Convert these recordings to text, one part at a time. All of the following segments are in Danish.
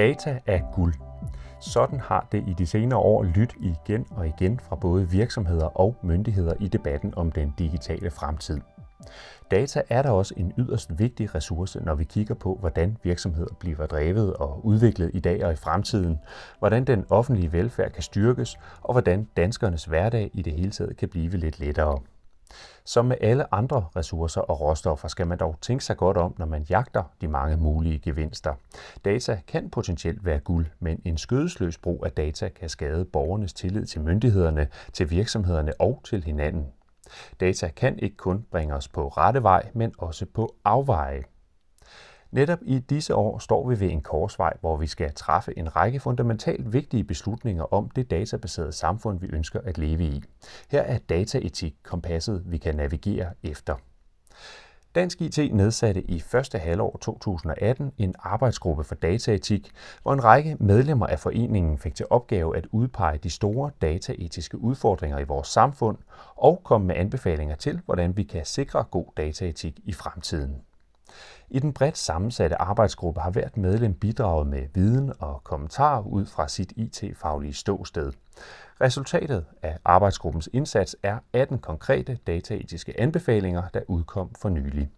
Data er guld. Sådan har det i de senere år lyttet igen og igen fra både virksomheder og myndigheder i debatten om den digitale fremtid. Data er da også en yderst vigtig ressource, når vi kigger på, hvordan virksomheder bliver drevet og udviklet i dag og i fremtiden, hvordan den offentlige velfærd kan styrkes, og hvordan danskernes hverdag i det hele taget kan blive lidt lettere. Som med alle andre ressourcer og råstoffer skal man dog tænke sig godt om, når man jagter de mange mulige gevinster. Data kan potentielt være guld, men en skødesløs brug af data kan skade borgernes tillid til myndighederne, til virksomhederne og til hinanden. Data kan ikke kun bringe os på rette vej, men også på afveje. Netop i disse år står vi ved en korsvej, hvor vi skal træffe en række fundamentalt vigtige beslutninger om det databaserede samfund, vi ønsker at leve i. Her er dataetik kompasset, vi kan navigere efter. Dansk IT nedsatte i første halvår 2018 en arbejdsgruppe for dataetik, hvor en række medlemmer af foreningen fik til opgave at udpege de store dataetiske udfordringer i vores samfund og komme med anbefalinger til, hvordan vi kan sikre god dataetik i fremtiden. I den bredt sammensatte arbejdsgruppe har hvert medlem bidraget med viden og kommentarer ud fra sit IT-faglige ståsted. Resultatet af arbejdsgruppens indsats er 18 konkrete dataetiske anbefalinger, der udkom for nylig.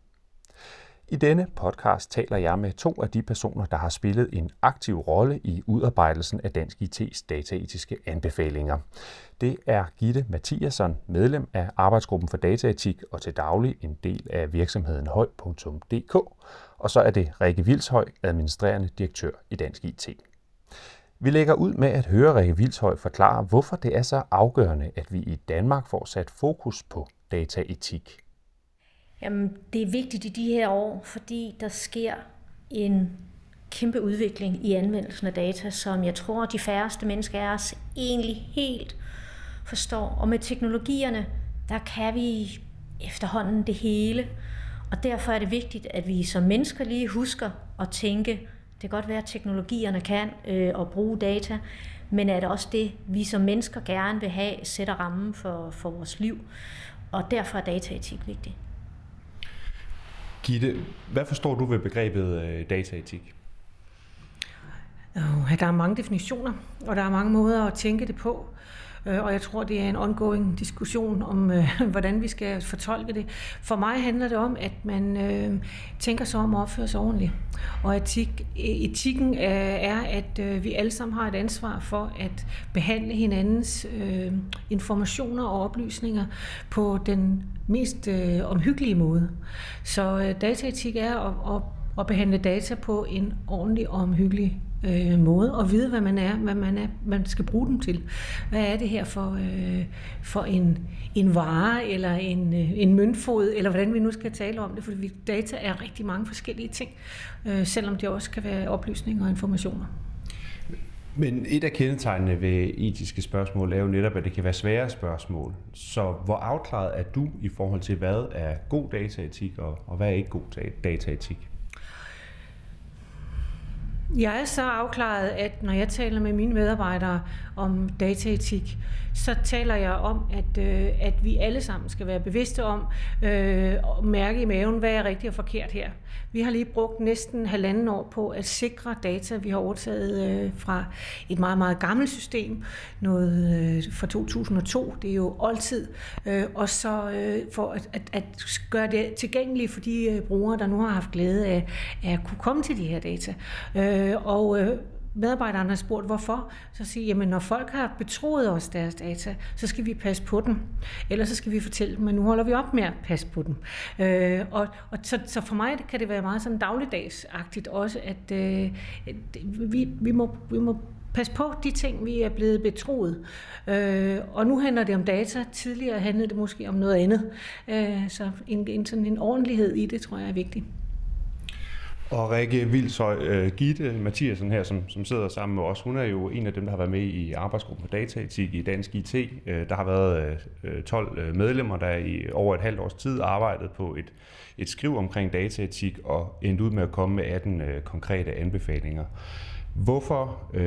I denne podcast taler jeg med to af de personer, der har spillet en aktiv rolle i udarbejdelsen af Dansk IT's dataetiske anbefalinger. Det er Gitte Mathiasson, medlem af Arbejdsgruppen for Dataetik og til daglig en del af virksomheden høj.dk, og så er det Rikke Vilshøj, administrerende direktør i Dansk IT. Vi lægger ud med at høre Rikke Vilshøj forklare, hvorfor det er så afgørende, at vi i Danmark får sat fokus på dataetik. Jamen, det er vigtigt i de her år, fordi der sker en kæmpe udvikling i anvendelsen af data, som jeg tror, de færreste mennesker af os egentlig helt forstår. Og med teknologierne, der kan vi efterhånden det hele. Og derfor er det vigtigt, at vi som mennesker lige husker at tænke, det kan godt være, at teknologierne kan øh, og bruge data, men er det også det, vi som mennesker gerne vil have, sætter rammen for, for vores liv. Og derfor er dataetik vigtigt. Gitte, hvad forstår du ved begrebet øh, dataetik? Der er mange definitioner, og der er mange måder at tænke det på. Øh, og jeg tror, det er en ongoing diskussion om, øh, hvordan vi skal fortolke det. For mig handler det om, at man øh, tænker sig om at opføre sig ordentligt. Og etik, e, etikken øh, er, at øh, vi alle sammen har et ansvar for at behandle hinandens øh, informationer og oplysninger på den mest omhyggelige måde. Så dataetik er at, at, at behandle data på en ordentlig og omhyggelig øh, måde og vide, hvad man er, hvad man er, man skal bruge dem til. Hvad er det her for, øh, for en, en vare eller en, øh, en møntfod, eller hvordan vi nu skal tale om det, for data er rigtig mange forskellige ting, øh, selvom det også kan være oplysninger og informationer. Men et af kendetegnene ved etiske spørgsmål er jo netop, at det kan være svære spørgsmål. Så hvor afklaret er du i forhold til, hvad er god dataetik, og, og hvad er ikke god dataetik? Jeg er så afklaret, at når jeg taler med mine medarbejdere om dataetik, så taler jeg om, at, øh, at vi alle sammen skal være bevidste om øh, at mærke i maven, hvad er rigtigt og forkert her. Vi har lige brugt næsten halvanden år på at sikre data, vi har overtaget øh, fra et meget, meget gammelt system, noget øh, fra 2002, det er jo oldtid, øh, og så øh, for at, at, at gøre det tilgængeligt for de øh, brugere, der nu har haft glæde af, af at kunne komme til de her data. Øh, Øh, og øh, medarbejderne har spurgt, hvorfor, så siger jamen når folk har betroet os deres data, så skal vi passe på dem. Ellers så skal vi fortælle dem, at nu holder vi op med at passe på dem. Øh, og, og så, så for mig kan det være meget sådan dagligdagsagtigt også, at øh, vi, vi, må, vi må passe på de ting, vi er blevet betroet. Øh, og nu handler det om data. Tidligere handlede det måske om noget andet. Øh, så en, en, sådan en ordentlighed i det, tror jeg er vigtigt. Og Rikke Vilshøj, uh, øh, Gitte Mathiasen her, som, som sidder sammen med os, hun er jo en af dem, der har været med i arbejdsgruppen for dataetik i Dansk IT. Uh, øh, der har været øh, uh, 12 medlemmer, der i over et halvt års tid arbejdet på et, et skriv omkring dataetik og endt ud med at komme med 18 uh, konkrete anbefalinger. Hvorfor uh,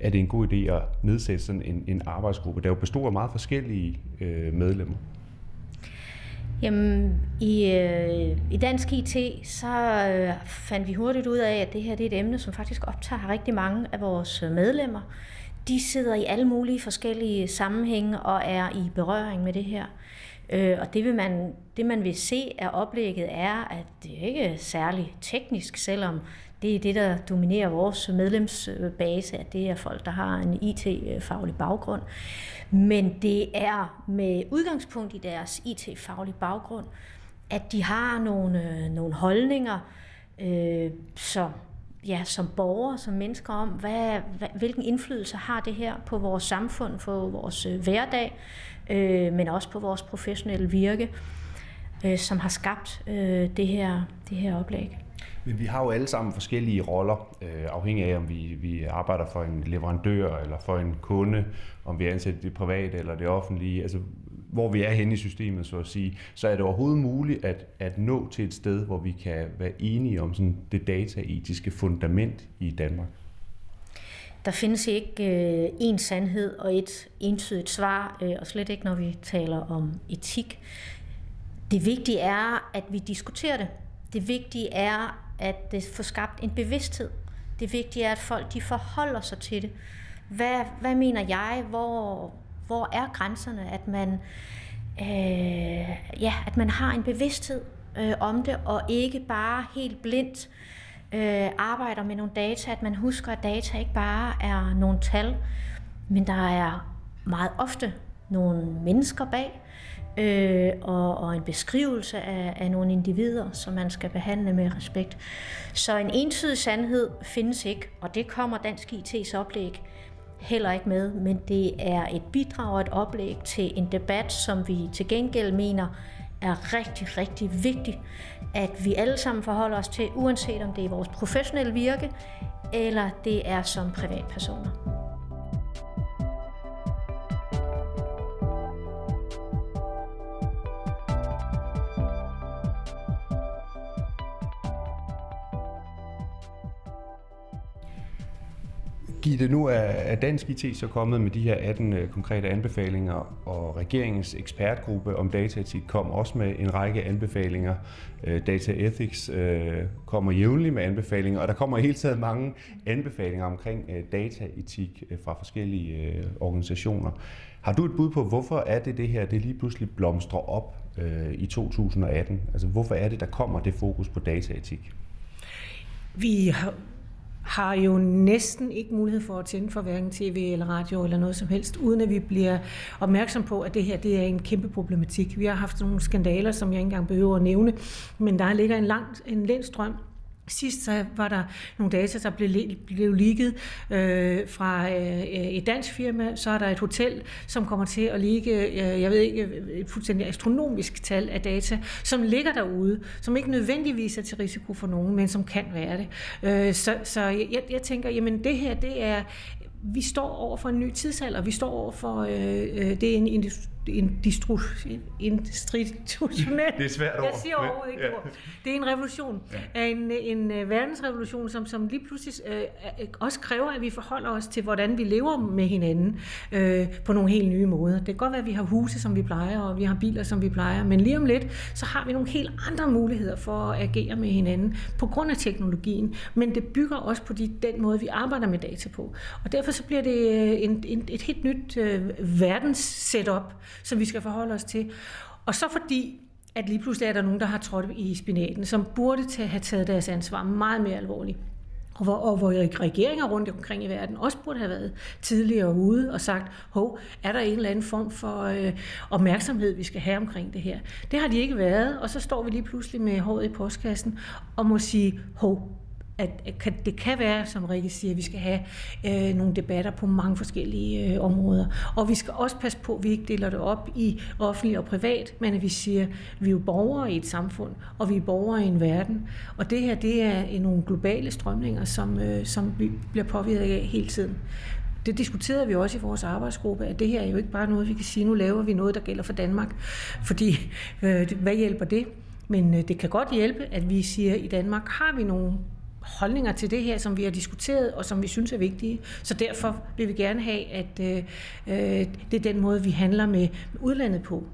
er det en god idé at nedsætte sådan en, en arbejdsgruppe, der jo består af meget forskellige uh, medlemmer? Jamen, i, øh, i dansk IT, så øh, fandt vi hurtigt ud af, at det her det er et emne, som faktisk optager rigtig mange af vores øh, medlemmer. De sidder i alle mulige forskellige sammenhænge og er i berøring med det her. Øh, og det, vil man, det, man vil se af oplægget, er, at det ikke er særlig teknisk, selvom det er det, der dominerer vores medlemsbase, at det er folk, der har en IT-faglig baggrund. Men det er med udgangspunkt i deres IT-faglige baggrund, at de har nogle, øh, nogle holdninger, øh, så, ja, som borgere, som mennesker om, hvad, hvad, hvilken indflydelse har det her på vores samfund, på vores øh, hverdag, øh, men også på vores professionelle virke, øh, som har skabt øh, det, her, det her oplæg. Men vi har jo alle sammen forskellige roller, øh, afhængig af om vi, vi arbejder for en leverandør eller for en kunde, om vi er ansat i det private eller det offentlige, altså hvor vi er henne i systemet, så at sige, så er det overhovedet muligt at, at nå til et sted, hvor vi kan være enige om sådan det dataetiske fundament i Danmark. Der findes ikke øh, en sandhed og et entydigt svar, øh, og slet ikke når vi taler om etik. Det vigtige er, at vi diskuterer det. Det vigtige er, at det får skabt en bevidsthed. Det vigtige er, at folk de forholder sig til det. Hvad, hvad mener jeg? Hvor, hvor er grænserne? At man, øh, ja, at man har en bevidsthed øh, om det, og ikke bare helt blindt øh, arbejder med nogle data. At man husker, at data ikke bare er nogle tal, men der er meget ofte nogle mennesker bag, øh, og, og en beskrivelse af, af nogle individer, som man skal behandle med respekt. Så en entydig sandhed findes ikke, og det kommer Dansk IT's oplæg heller ikke med, men det er et bidrag og et oplæg til en debat, som vi til gengæld mener er rigtig, rigtig vigtigt, at vi alle sammen forholder os til, uanset om det er vores professionelle virke, eller det er som privatpersoner. Gitte, nu er Dansk IT så kommet med de her 18 øh, konkrete anbefalinger, og regeringens ekspertgruppe om dataetik kom også med en række anbefalinger. Øh, Data Ethics øh, kommer jævnligt med anbefalinger, og der kommer hele tiden mange anbefalinger omkring dataetik fra forskellige organisationer. Har du et bud på, hvorfor er det det her, det lige pludselig blomstrer op i 2018? Altså hvorfor er det, der kommer det fokus på dataetik? Vi har har jo næsten ikke mulighed for at tænde for hverken tv eller radio eller noget som helst, uden at vi bliver opmærksom på, at det her det er en kæmpe problematik. Vi har haft nogle skandaler, som jeg ikke engang behøver at nævne, men der ligger en lang en lændstrøm Sidst så var der nogle data, der blev, blev ligget øh, fra øh, et dansk firma. Så er der et hotel, som kommer til at ligge, øh, jeg ved ikke, øh, et fuldstændig astronomisk tal af data, som ligger derude, som ikke nødvendigvis er til risiko for nogen, men som kan være det. Øh, så så jeg, jeg tænker, jamen det her, det er, vi står over for en ny tidsalder. Vi står over for, øh, øh det er en en institutionel... Det er svært ord. Jeg siger overhovedet ikke ja. ord. Det er en revolution. Ja. En, en øh, verdensrevolution, som, som lige pludselig øh, også kræver, at vi forholder os til, hvordan vi lever med hinanden øh, på nogle helt nye måder. Det kan godt være, at vi har huse, som vi plejer, og vi har biler, som vi plejer, men lige om lidt, så har vi nogle helt andre muligheder for at agere med hinanden på grund af teknologien, men det bygger også på de, den måde, vi arbejder med data på. Og derfor så bliver det øh, en, en, et helt nyt øh, verdens setup, som vi skal forholde os til. Og så fordi at lige pludselig er der nogen, der har trådt i spinaten, som burde til at have taget deres ansvar meget mere alvorligt. Og hvor, og hvor regeringer rundt omkring i verden også burde have været tidligere ude og sagt, hov, er der en eller anden form for øh, opmærksomhed, vi skal have omkring det her. Det har de ikke været, og så står vi lige pludselig med håret i postkassen og må sige, hov, at det kan være, som Rikke siger, at vi skal have øh, nogle debatter på mange forskellige øh, områder. Og vi skal også passe på, at vi ikke deler det op i offentlig og privat, men at vi siger, at vi er jo borgere i et samfund, og vi er borgere i en verden. Og det her, det er nogle globale strømninger, som, øh, som vi bliver påvirket af hele tiden. Det diskuterede vi også i vores arbejdsgruppe, at det her er jo ikke bare noget, vi kan sige, nu laver vi noget, der gælder for Danmark. Fordi, øh, hvad hjælper det? Men øh, det kan godt hjælpe, at vi siger, at i Danmark har vi nogle holdninger til det her, som vi har diskuteret, og som vi synes er vigtige. Så derfor vil vi gerne have, at øh, øh det er den måde, vi handler med udlandet på.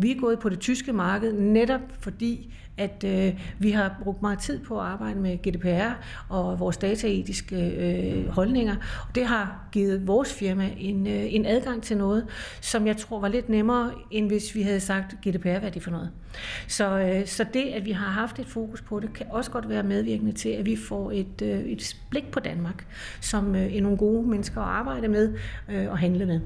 Vi er gået på det tyske marked netop fordi, at øh, vi har brugt meget tid på at arbejde med GDPR og vores dataetiske øh, holdninger. Og det har givet vores firma en, øh, en adgang til noget, som jeg tror var lidt nemmere, end hvis vi havde sagt GDPR, hvad er det for noget. Så, øh, så det, at vi har haft et fokus på det, kan også godt være medvirkende til, at vi får et, øh, et blik på Danmark, som øh, er nogle gode mennesker at arbejde med øh, og handle med.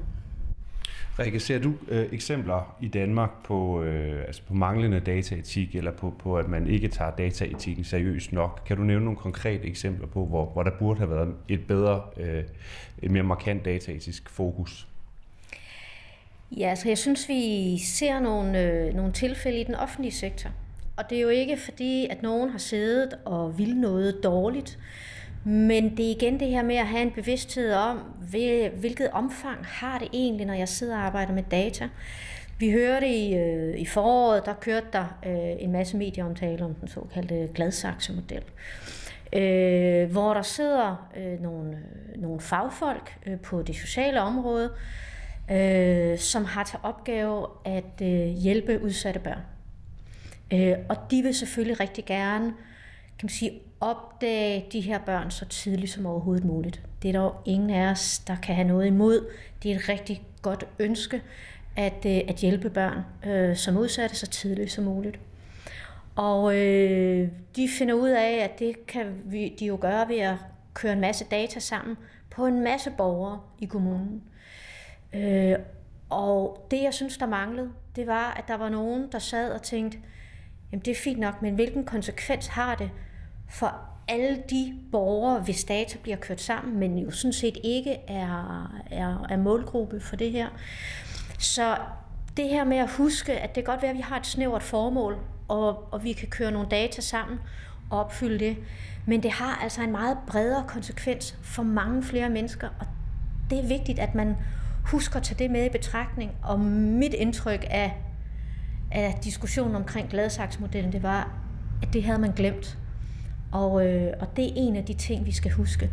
Rikke, ser du øh, eksempler i Danmark på, øh, altså på manglende dataetik, eller på, på, at man ikke tager dataetikken seriøst nok? Kan du nævne nogle konkrete eksempler på, hvor, hvor der burde have været et bedre, øh, et mere markant dataetisk fokus? Ja, altså jeg synes, vi ser nogle, øh, nogle tilfælde i den offentlige sektor. Og det er jo ikke fordi, at nogen har siddet og vil noget dårligt, men det er igen det her med at have en bevidsthed om, hvilket omfang har det egentlig, når jeg sidder og arbejder med data. Vi hørte i, øh, i foråret, der kørte der øh, en masse medieomtale om den såkaldte Gladsaxe-model. Øh, hvor der sidder øh, nogle, øh, nogle fagfolk øh, på det sociale område, øh, som har til opgave at øh, hjælpe udsatte børn. Øh, og de vil selvfølgelig rigtig gerne kan man sige, opdage de her børn så tidligt som overhovedet muligt. Det er der jo ingen af os, der kan have noget imod. Det er et rigtig godt ønske at, øh, at hjælpe børn øh, som udsatte så tidligt som muligt. Og øh, de finder ud af, at det kan vi, de jo gøre ved at køre en masse data sammen på en masse borgere i kommunen. Øh, og det, jeg synes, der manglede, det var, at der var nogen, der sad og tænkte, jamen det er fint nok, men hvilken konsekvens har det for alle de borgere, hvis data bliver kørt sammen, men jo sådan set ikke er, er, er målgruppe for det her. Så det her med at huske, at det kan godt være, at vi har et snævert formål, og, og vi kan køre nogle data sammen og opfylde det, men det har altså en meget bredere konsekvens for mange flere mennesker, og det er vigtigt, at man husker at tage det med i betragtning. Og mit indtryk af, af diskussionen omkring Gladsaksmodellen, det var, at det havde man glemt. Og, øh, og det er en af de ting, vi skal huske.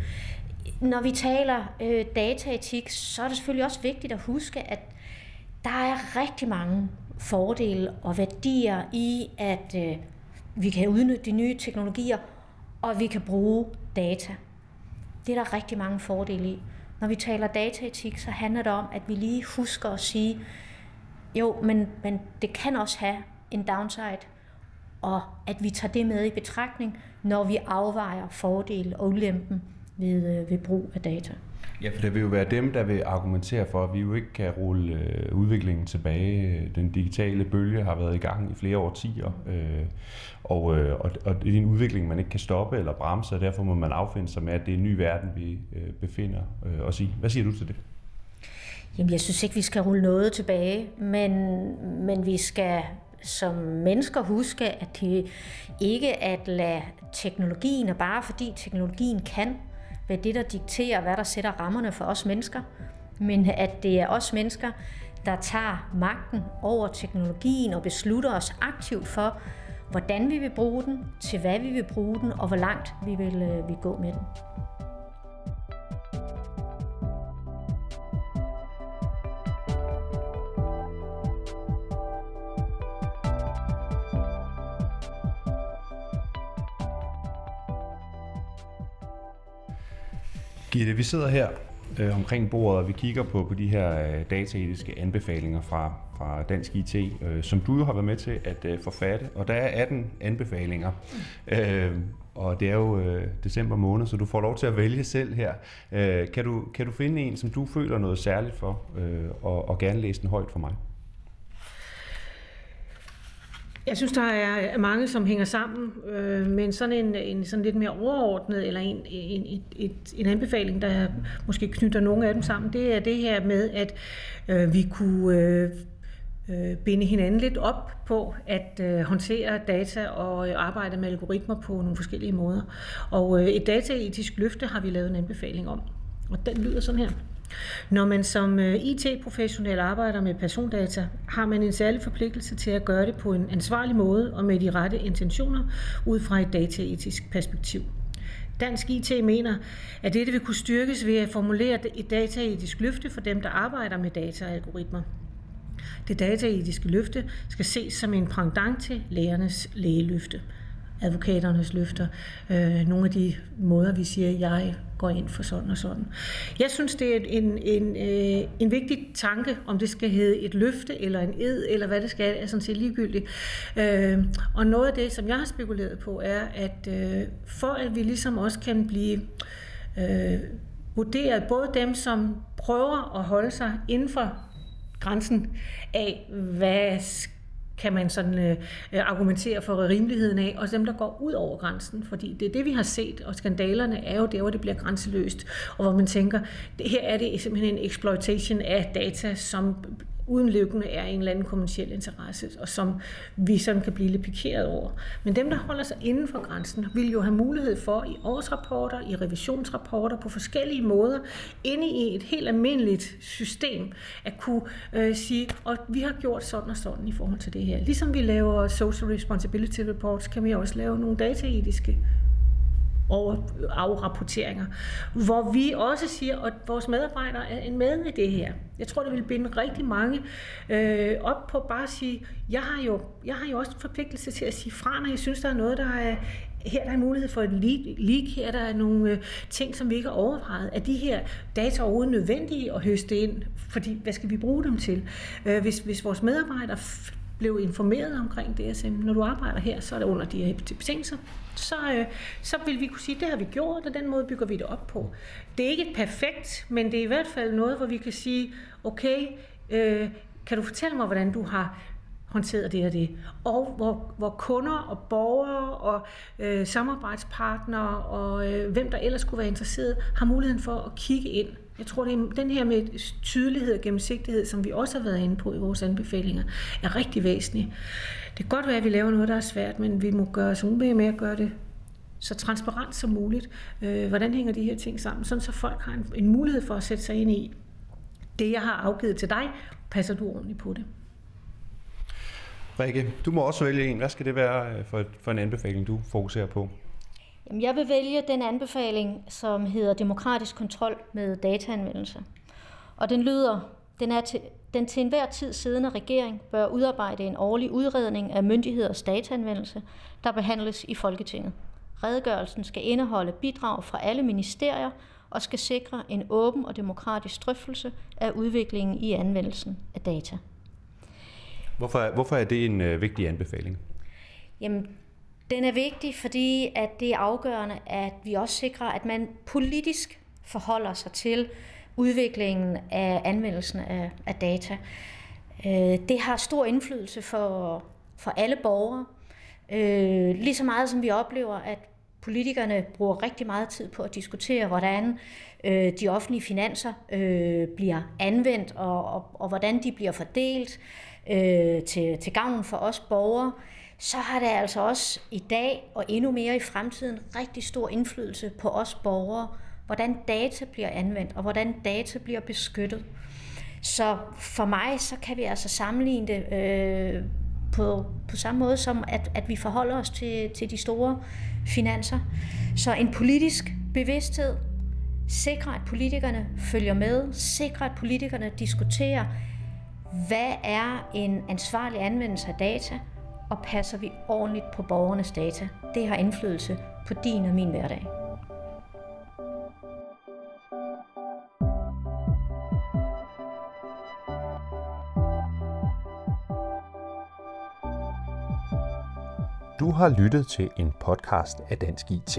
Når vi taler øh, dataetik, så er det selvfølgelig også vigtigt at huske, at der er rigtig mange fordele og værdier i, at øh, vi kan udnytte de nye teknologier, og vi kan bruge data. Det er der rigtig mange fordele i. Når vi taler dataetik, så handler det om, at vi lige husker at sige, jo, men, men det kan også have en downside, og at vi tager det med i betragtning, når vi afvejer fordele og ulempen ved, øh, ved brug af data. Ja, for det vil jo være dem, der vil argumentere for, at vi jo ikke kan rulle øh, udviklingen tilbage. Den digitale bølge har været i gang i flere årtier, øh, og, øh, og, og det er en udvikling, man ikke kan stoppe eller bremse, og derfor må man affinde sig med, at det er en ny verden, vi øh, befinder øh, os i. Hvad siger du til det? Jamen, jeg synes ikke, vi skal rulle noget tilbage, men, men vi skal som mennesker huske, at det ikke at lade teknologien, og bare fordi teknologien kan, være det, der dikterer, hvad der sætter rammerne for os mennesker, men at det er os mennesker, der tager magten over teknologien og beslutter os aktivt for, hvordan vi vil bruge den, til hvad vi vil bruge den, og hvor langt vi vil, øh, vi gå med den. Gitte, vi sidder her øh, omkring bordet, og vi kigger på, på de her øh, dataetiske anbefalinger fra, fra Dansk IT, øh, som du jo har været med til at øh, forfatte. Og der er 18 anbefalinger, øh, og det er jo øh, december måned, så du får lov til at vælge selv her. Øh, kan, du, kan du finde en, som du føler noget særligt for, øh, og, og gerne læse den højt for mig? Jeg synes, der er mange, som hænger sammen, øh, men sådan en, en sådan lidt mere overordnet, eller en, en, et, et, en anbefaling, der måske knytter nogle af dem sammen, det er det her med, at øh, vi kunne øh, øh, binde hinanden lidt op på at øh, håndtere data og øh, arbejde med algoritmer på nogle forskellige måder. Og øh, et dataetisk løfte har vi lavet en anbefaling om, og den lyder sådan her. Når man som øh, IT-professionel arbejder med persondata, har man en særlig forpligtelse til at gøre det på en ansvarlig måde og med de rette intentioner ud fra et dataetisk perspektiv. Dansk IT mener, at dette vil kunne styrkes ved at formulere et dataetisk løfte for dem, der arbejder med data og algoritmer. Det dataetiske løfte skal ses som en pendant til lægernes lægeløfte advokaternes løfter, øh, nogle af de måder, vi siger, jeg går ind for sådan og sådan. Jeg synes, det er en, en, øh, en vigtig tanke, om det skal hedde et løfte eller en ed, eller hvad det skal, er sådan set ligegyldigt. Øh, og noget af det, som jeg har spekuleret på, er, at øh, for at vi ligesom også kan blive øh, vurderet, både dem, som prøver at holde sig inden for grænsen af, hvad kan man sådan øh, øh, argumentere for rimeligheden af, og dem, der går ud over grænsen, fordi det er det, vi har set, og skandalerne er jo der, hvor det bliver grænseløst, og hvor man tænker, det, her er det simpelthen en exploitation af data, som udenløbende er en eller anden kommersiel interesse, og som vi sådan kan blive lidt pikeret over. Men dem, der holder sig inden for grænsen, vil jo have mulighed for i årsrapporter, i revisionsrapporter, på forskellige måder, inde i et helt almindeligt system, at kunne øh, sige, og vi har gjort sådan og sådan i forhold til det her. Ligesom vi laver social responsibility reports, kan vi også lave nogle dataetiske over afrapporteringer, hvor vi også siger, at vores medarbejdere er en med i det her. Jeg tror, det vil binde rigtig mange øh, op på bare at sige, jeg har, jo, jeg har jo også en forpligtelse til at sige fra, når jeg synes, der er noget, der er her der er mulighed for et leak, her der er nogle øh, ting, som vi ikke har overvejet. Er de her data overhovedet nødvendige at høste ind? Fordi, hvad skal vi bruge dem til? Øh, hvis, hvis vores medarbejdere blev informeret omkring DSM. Når du arbejder her, så er det under de her betingelser. Så, øh, så vil vi kunne sige, at det har vi gjort, og den måde bygger vi det op på. Det er ikke et perfekt, men det er i hvert fald noget, hvor vi kan sige, okay, øh, kan du fortælle mig, hvordan du har håndteret det og det. Og hvor, hvor kunder og borgere og øh, samarbejdspartnere og øh, hvem der ellers kunne være interesseret, har muligheden for at kigge ind jeg tror, det er den her med tydelighed og gennemsigtighed, som vi også har været inde på i vores anbefalinger, er rigtig væsentlig. Det kan godt være, at vi laver noget, der er svært, men vi må gøre os umage med at gøre det så transparent som muligt. Øh, hvordan hænger de her ting sammen? Sådan så folk har en, en mulighed for at sætte sig ind i, det jeg har afgivet til dig, passer du ordentligt på det? Rikke, du må også vælge en. Hvad skal det være øh, for, for en anbefaling, du fokuserer på? Jamen, jeg vil vælge den anbefaling, som hedder demokratisk kontrol med dataanvendelse. Og den lyder, den, er til, den til enhver tid siddende regering bør udarbejde en årlig udredning af myndigheders dataanvendelse, der behandles i Folketinget. Redegørelsen skal indeholde bidrag fra alle ministerier og skal sikre en åben og demokratisk drøftelse af udviklingen i anvendelsen af data. Hvorfor, hvorfor er det en øh, vigtig anbefaling? Jamen, den er vigtig, fordi at det er afgørende, at vi også sikrer, at man politisk forholder sig til udviklingen af anvendelsen af, af data. Øh, det har stor indflydelse for, for alle borgere. Øh, lige så meget som vi oplever, at politikerne bruger rigtig meget tid på at diskutere, hvordan øh, de offentlige finanser øh, bliver anvendt, og, og, og hvordan de bliver fordelt øh, til, til gavn for os borgere så har det altså også i dag og endnu mere i fremtiden rigtig stor indflydelse på os borgere, hvordan data bliver anvendt og hvordan data bliver beskyttet. Så for mig, så kan vi altså sammenligne det øh, på, på samme måde som, at, at vi forholder os til, til de store finanser. Så en politisk bevidsthed, sikre at politikerne følger med, sikre at politikerne diskuterer, hvad er en ansvarlig anvendelse af data, og passer vi ordentligt på borgernes data. Det har indflydelse på din og min hverdag. Du har lyttet til en podcast af Dansk IT.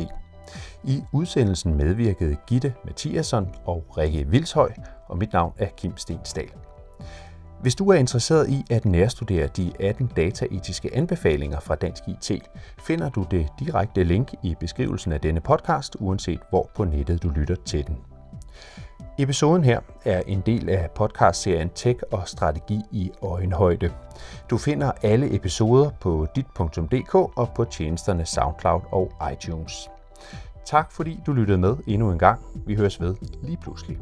I udsendelsen medvirkede Gitte Mathiasson og Rikke Vilshøj, og mit navn er Kim Stensdal. Hvis du er interesseret i at nærstudere de 18 dataetiske anbefalinger fra Dansk IT, finder du det direkte link i beskrivelsen af denne podcast, uanset hvor på nettet du lytter til den. Episoden her er en del af podcastserien Tech og Strategi i øjenhøjde. Du finder alle episoder på dit.dk og på tjenesterne SoundCloud og iTunes. Tak fordi du lyttede med endnu en gang. Vi høres ved lige pludselig.